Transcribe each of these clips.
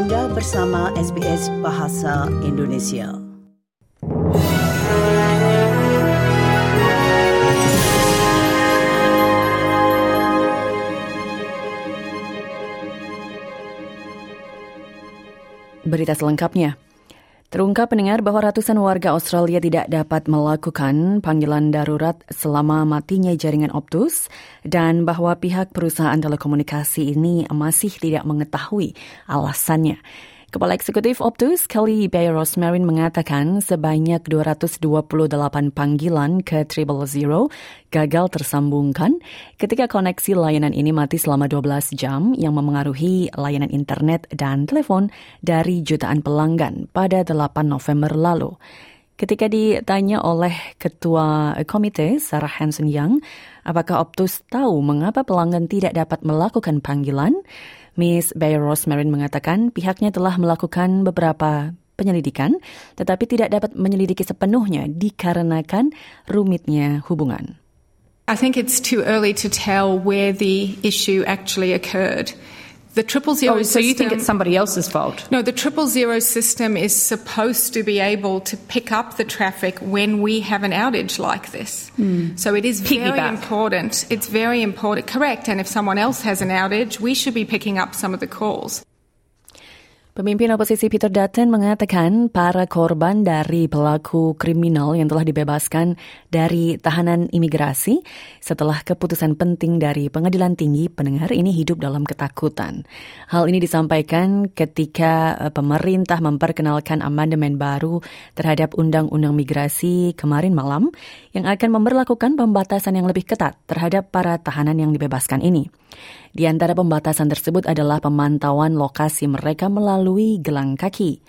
Anda bersama SBS Bahasa Indonesia. Berita selengkapnya. Terungkap pendengar bahwa ratusan warga Australia tidak dapat melakukan panggilan darurat selama matinya jaringan Optus dan bahwa pihak perusahaan telekomunikasi ini masih tidak mengetahui alasannya. Kepala Eksekutif Optus, Kelly Bayer Rosmarin mengatakan sebanyak 228 panggilan ke Triple Zero gagal tersambungkan ketika koneksi layanan ini mati selama 12 jam yang memengaruhi layanan internet dan telepon dari jutaan pelanggan pada 8 November lalu. Ketika ditanya oleh Ketua Komite Sarah Hanson Young, apakah Optus tahu mengapa pelanggan tidak dapat melakukan panggilan, Miss Bayer Rosemarin mengatakan pihaknya telah melakukan beberapa penyelidikan, tetapi tidak dapat menyelidiki sepenuhnya dikarenakan rumitnya hubungan. I think it's too early to tell where the issue actually occurred. The triple zero oh, so system, you think it's somebody else's fault? No, the triple zero system is supposed to be able to pick up the traffic when we have an outage like this. Mm. So it is Piggyback. very important. It's very important, correct. And if someone else has an outage, we should be picking up some of the calls. Pemimpin oposisi Peter Dutton mengatakan para korban dari pelaku kriminal yang telah dibebaskan dari tahanan imigrasi setelah keputusan penting dari pengadilan tinggi pendengar ini hidup dalam ketakutan. Hal ini disampaikan ketika eh, pemerintah memperkenalkan amandemen baru terhadap undang-undang migrasi kemarin malam yang akan memperlakukan pembatasan yang lebih ketat terhadap para tahanan yang dibebaskan ini. Di antara pembatasan tersebut adalah pemantauan lokasi mereka melalui gelang kaki.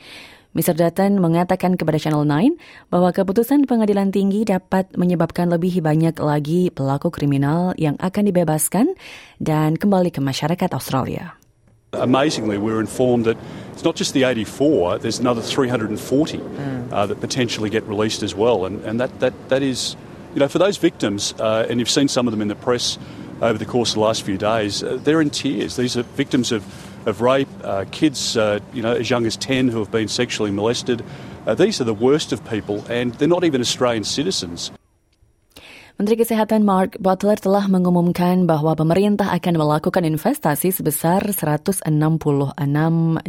Mr. Dutton mengatakan kepada Channel 9 bahwa keputusan pengadilan tinggi dapat menyebabkan lebih banyak lagi pelaku kriminal yang akan dibebaskan dan kembali ke masyarakat Australia. Amazingly, we were informed that it's not just the 84, there's another 340 uh, that potentially get released as well. And, and that, that, that is, you know, for those victims, uh, and you've seen some of them in the press over the course of the last few days, uh, they're in tears. These are victims of, of rape, uh, kids, uh, you know, as young as 10 who have been sexually molested. Uh, these are the worst of people, and they're not even Australian citizens. Menteri Kesehatan Mark Butler telah mengumumkan bahwa pemerintah akan melakukan investasi sebesar 166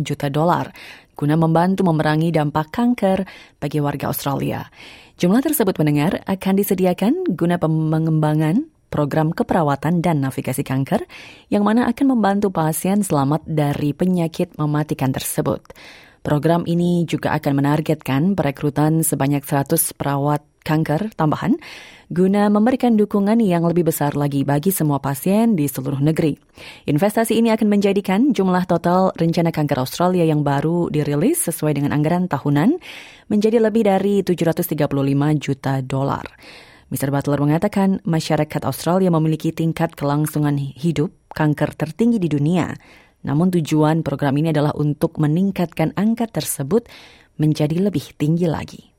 juta dolar guna membantu memerangi dampak kanker bagi warga Australia. Jumlah tersebut mendengar akan disediakan guna pengembangan program keperawatan dan navigasi kanker yang mana akan membantu pasien selamat dari penyakit mematikan tersebut. Program ini juga akan menargetkan perekrutan sebanyak 100 perawat kanker tambahan guna memberikan dukungan yang lebih besar lagi bagi semua pasien di seluruh negeri. Investasi ini akan menjadikan jumlah total rencana kanker Australia yang baru dirilis sesuai dengan anggaran tahunan menjadi lebih dari 735 juta dolar. Mr. Butler mengatakan masyarakat Australia memiliki tingkat kelangsungan hidup kanker tertinggi di dunia. Namun tujuan program ini adalah untuk meningkatkan angka tersebut menjadi lebih tinggi lagi.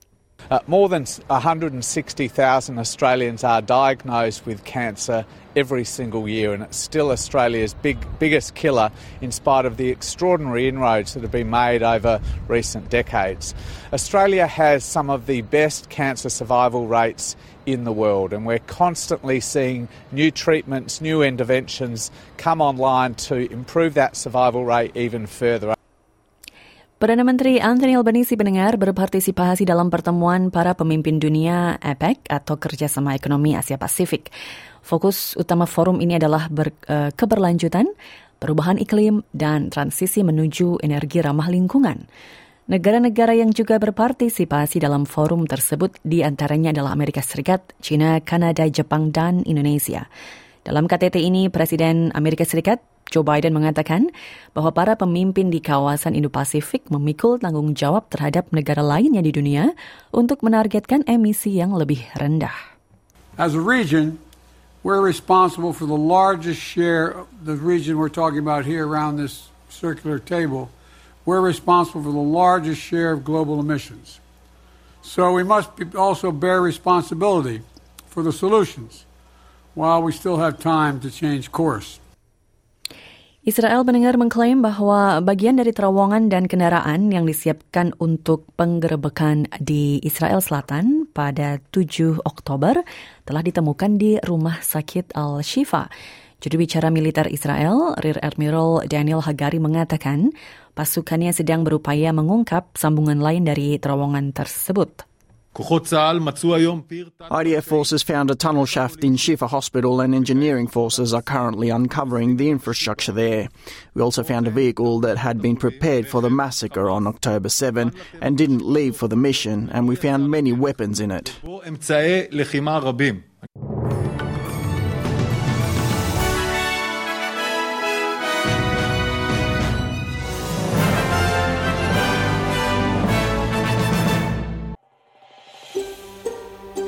Uh, more than 160,000 Australians are diagnosed with cancer every single year, and it's still Australia's big, biggest killer in spite of the extraordinary inroads that have been made over recent decades. Australia has some of the best cancer survival rates in the world, and we're constantly seeing new treatments, new interventions come online to improve that survival rate even further. Perdana Menteri Anthony Albanese pendengar berpartisipasi dalam pertemuan para pemimpin dunia APEC atau Kerjasama Ekonomi Asia Pasifik. Fokus utama forum ini adalah ber, uh, keberlanjutan, perubahan iklim, dan transisi menuju energi ramah lingkungan. Negara-negara yang juga berpartisipasi dalam forum tersebut di antaranya adalah Amerika Serikat, China, Kanada, Jepang, dan Indonesia. Dalam KTT ini, Presiden Amerika Serikat Joe Biden mengatakan bahwa para pemimpin di kawasan Indo-Pasifik memikul tanggung jawab terhadap negara lainnya di dunia untuk menargetkan emisi yang lebih rendah. As a region, we're responsible for the largest share of the region we're talking about here around this circular table. We're responsible for the largest share of global emissions. So we must also bear responsibility for the solutions while we still have time to change course. Israel mendengar mengklaim bahwa bagian dari terowongan dan kendaraan yang disiapkan untuk penggerebekan di Israel Selatan pada 7 Oktober telah ditemukan di rumah sakit Al-Shifa. Juru bicara militer Israel, Rear Admiral Daniel Hagari mengatakan pasukannya sedang berupaya mengungkap sambungan lain dari terowongan tersebut. IDF forces found a tunnel shaft in Shifa Hospital and engineering forces are currently uncovering the infrastructure there. We also found a vehicle that had been prepared for the massacre on October 7 and didn't leave for the mission, and we found many weapons in it.